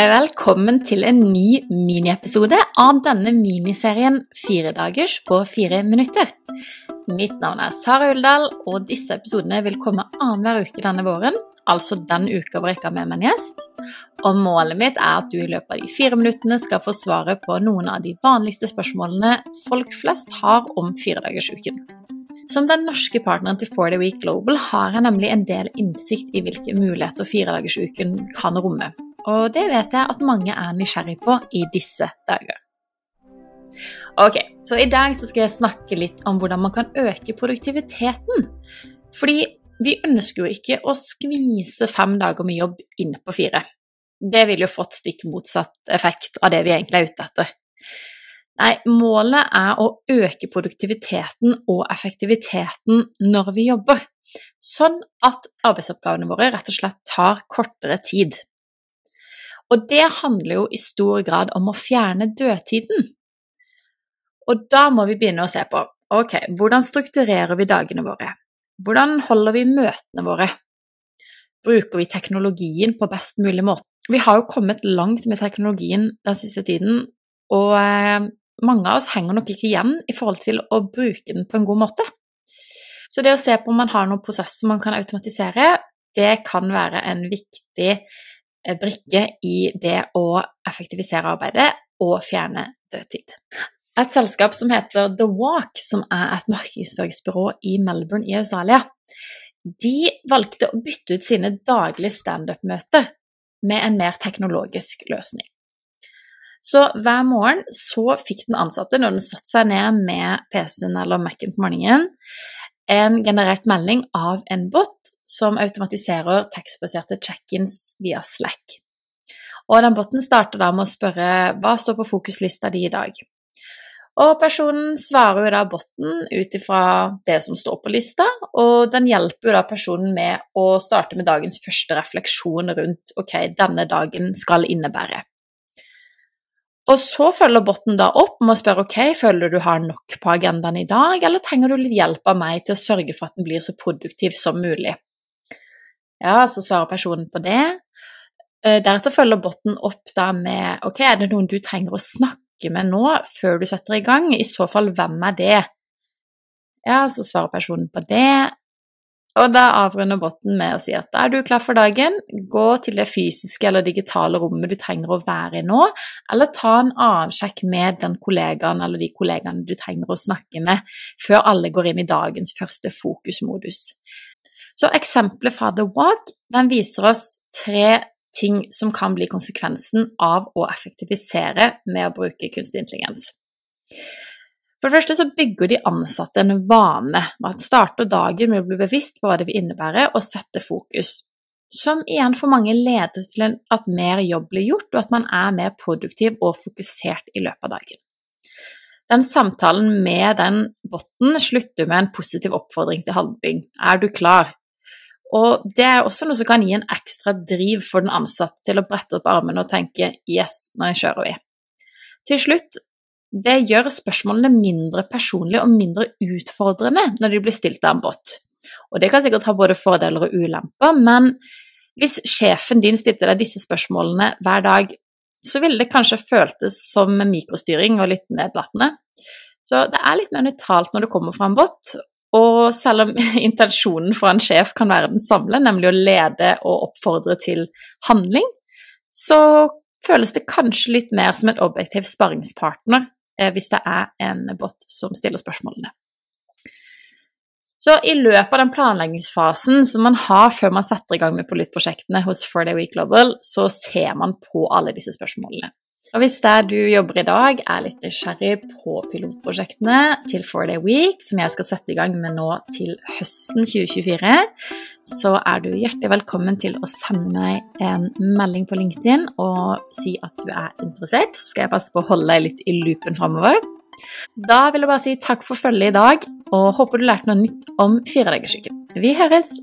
Velkommen til en ny miniepisode av denne miniserien Fire dagers på fire minutter. Mitt navn er Sara Uldal, og disse episodene vil komme annenhver uke denne våren, altså den uka hvor jeg ikke har med meg en gjest. Og målet mitt er at du i løpet av de fire minuttene skal få svaret på noen av de vanligste spørsmålene folk flest har om firedagersuken. Som den norske partneren til 40 Week Global har jeg nemlig en del innsikt i hvilke muligheter firedagersuken kan romme. Og det vet jeg at mange er nysgjerrig på i disse dager. Ok, så i dag så skal jeg snakke litt om hvordan man kan øke produktiviteten. Fordi vi ønsker jo ikke å skvise fem dager med jobb inn på fire. Det ville jo fått stikk motsatt effekt av det vi egentlig er ute etter. Nei, målet er å øke produktiviteten og effektiviteten når vi jobber, sånn at arbeidsoppgavene våre rett og slett tar kortere tid. Og det handler jo i stor grad om å fjerne dødtiden. Og da må vi begynne å se på ok, hvordan strukturerer vi dagene våre? Hvordan holder vi møtene våre? Bruker vi teknologien på best mulig måte? Vi har jo kommet langt med teknologien den siste tiden, og eh, mange av oss henger nok ikke igjen i forhold til å bruke den på en god måte. Så det å se på om man har noen prosesser man kan automatisere, det kan være en viktig brikke i det å effektivisere arbeidet og fjerne dødtid. Et selskap som heter The Walk, som er et markedsføringsbyrå i Melbourne i Australia, de valgte å bytte ut sine daglige standup-møter med en mer teknologisk løsning. Så hver morgen så fikk den ansatte, når den satte seg ned med PC-en eller Mac-en på morgenen, en generert melding av en bot som automatiserer tekstbaserte check-ins via Slack. Og den botten starter da med å spørre hva står på fokuslista di i dag. Og personen svarer jo da botten ut ifra det som står på lista, og den hjelper jo da personen med å starte med dagens første refleksjon rundt ok, denne dagen skal innebære. Og så følger botten da opp med å spørre ok, føler du har nok på agendaen i dag, eller trenger du litt hjelp av meg til å sørge for at den blir så produktiv som mulig? Ja, så svarer personen på det. Eh, deretter følger botten opp da med ok, er det noen du trenger å snakke med nå før du setter i gang? I så fall, hvem er det? Ja, så svarer personen på det. Og da avrunder botten med å si at da er du klar for dagen, gå til det fysiske eller digitale rommet du trenger å være i nå, eller ta en avsjekk med den kollegaen eller de kollegaene du trenger å snakke med, før alle går inn i dagens første fokusmodus. Så eksempelet fra The Walk den viser oss tre ting som kan bli konsekvensen av å effektivisere med å bruke kunstig intelligens. For det første så bygger de ansatte en vane. Man starter dagen med å bli bevisst på hva det vil innebære, og sette fokus. Som igjen for mange leder til at mer jobb blir gjort, og at man er mer produktiv og fokusert i løpet av dagen. Den samtalen med den botten slutter med en positiv oppfordring til handling. Er du klar? Og det er også noe som kan gi en ekstra driv for den ansatte til å brette opp armene og tenke 'yes, nå kjører vi'. Til slutt, det gjør spørsmålene mindre personlige og mindre utfordrende når de blir stilt av en bot. Og det kan sikkert ha både fordeler og ulemper, men hvis sjefen din stilte deg disse spørsmålene hver dag, så ville det kanskje føltes som mikrostyring og litt nedlatende. Så det er litt mer nøytralt når det kommer fra en bot, og selv om intensjonen for en sjef kan være den samme, nemlig å lede og oppfordre til handling, så føles det kanskje litt mer som et objektiv sparringspartner eh, hvis det er en bot som stiller spørsmålene. Så i løpet av den planleggingsfasen som man har før man setter i gang med politprosjektene hos Friday Week Global, så ser man på alle disse spørsmålene. Og hvis der du jobber i dag er litt nysgjerrig på pilotprosjektene til 4Day Week, som jeg skal sette i gang med nå til høsten 2024, så er du hjertelig velkommen til å sende meg en melding på LinkedIn og si at du er interessert. Så skal jeg passe på å holde deg litt i loopen framover. Da vil jeg bare si takk for følget i dag, og håper du lærte noe nytt om firedagersyken. Vi høres!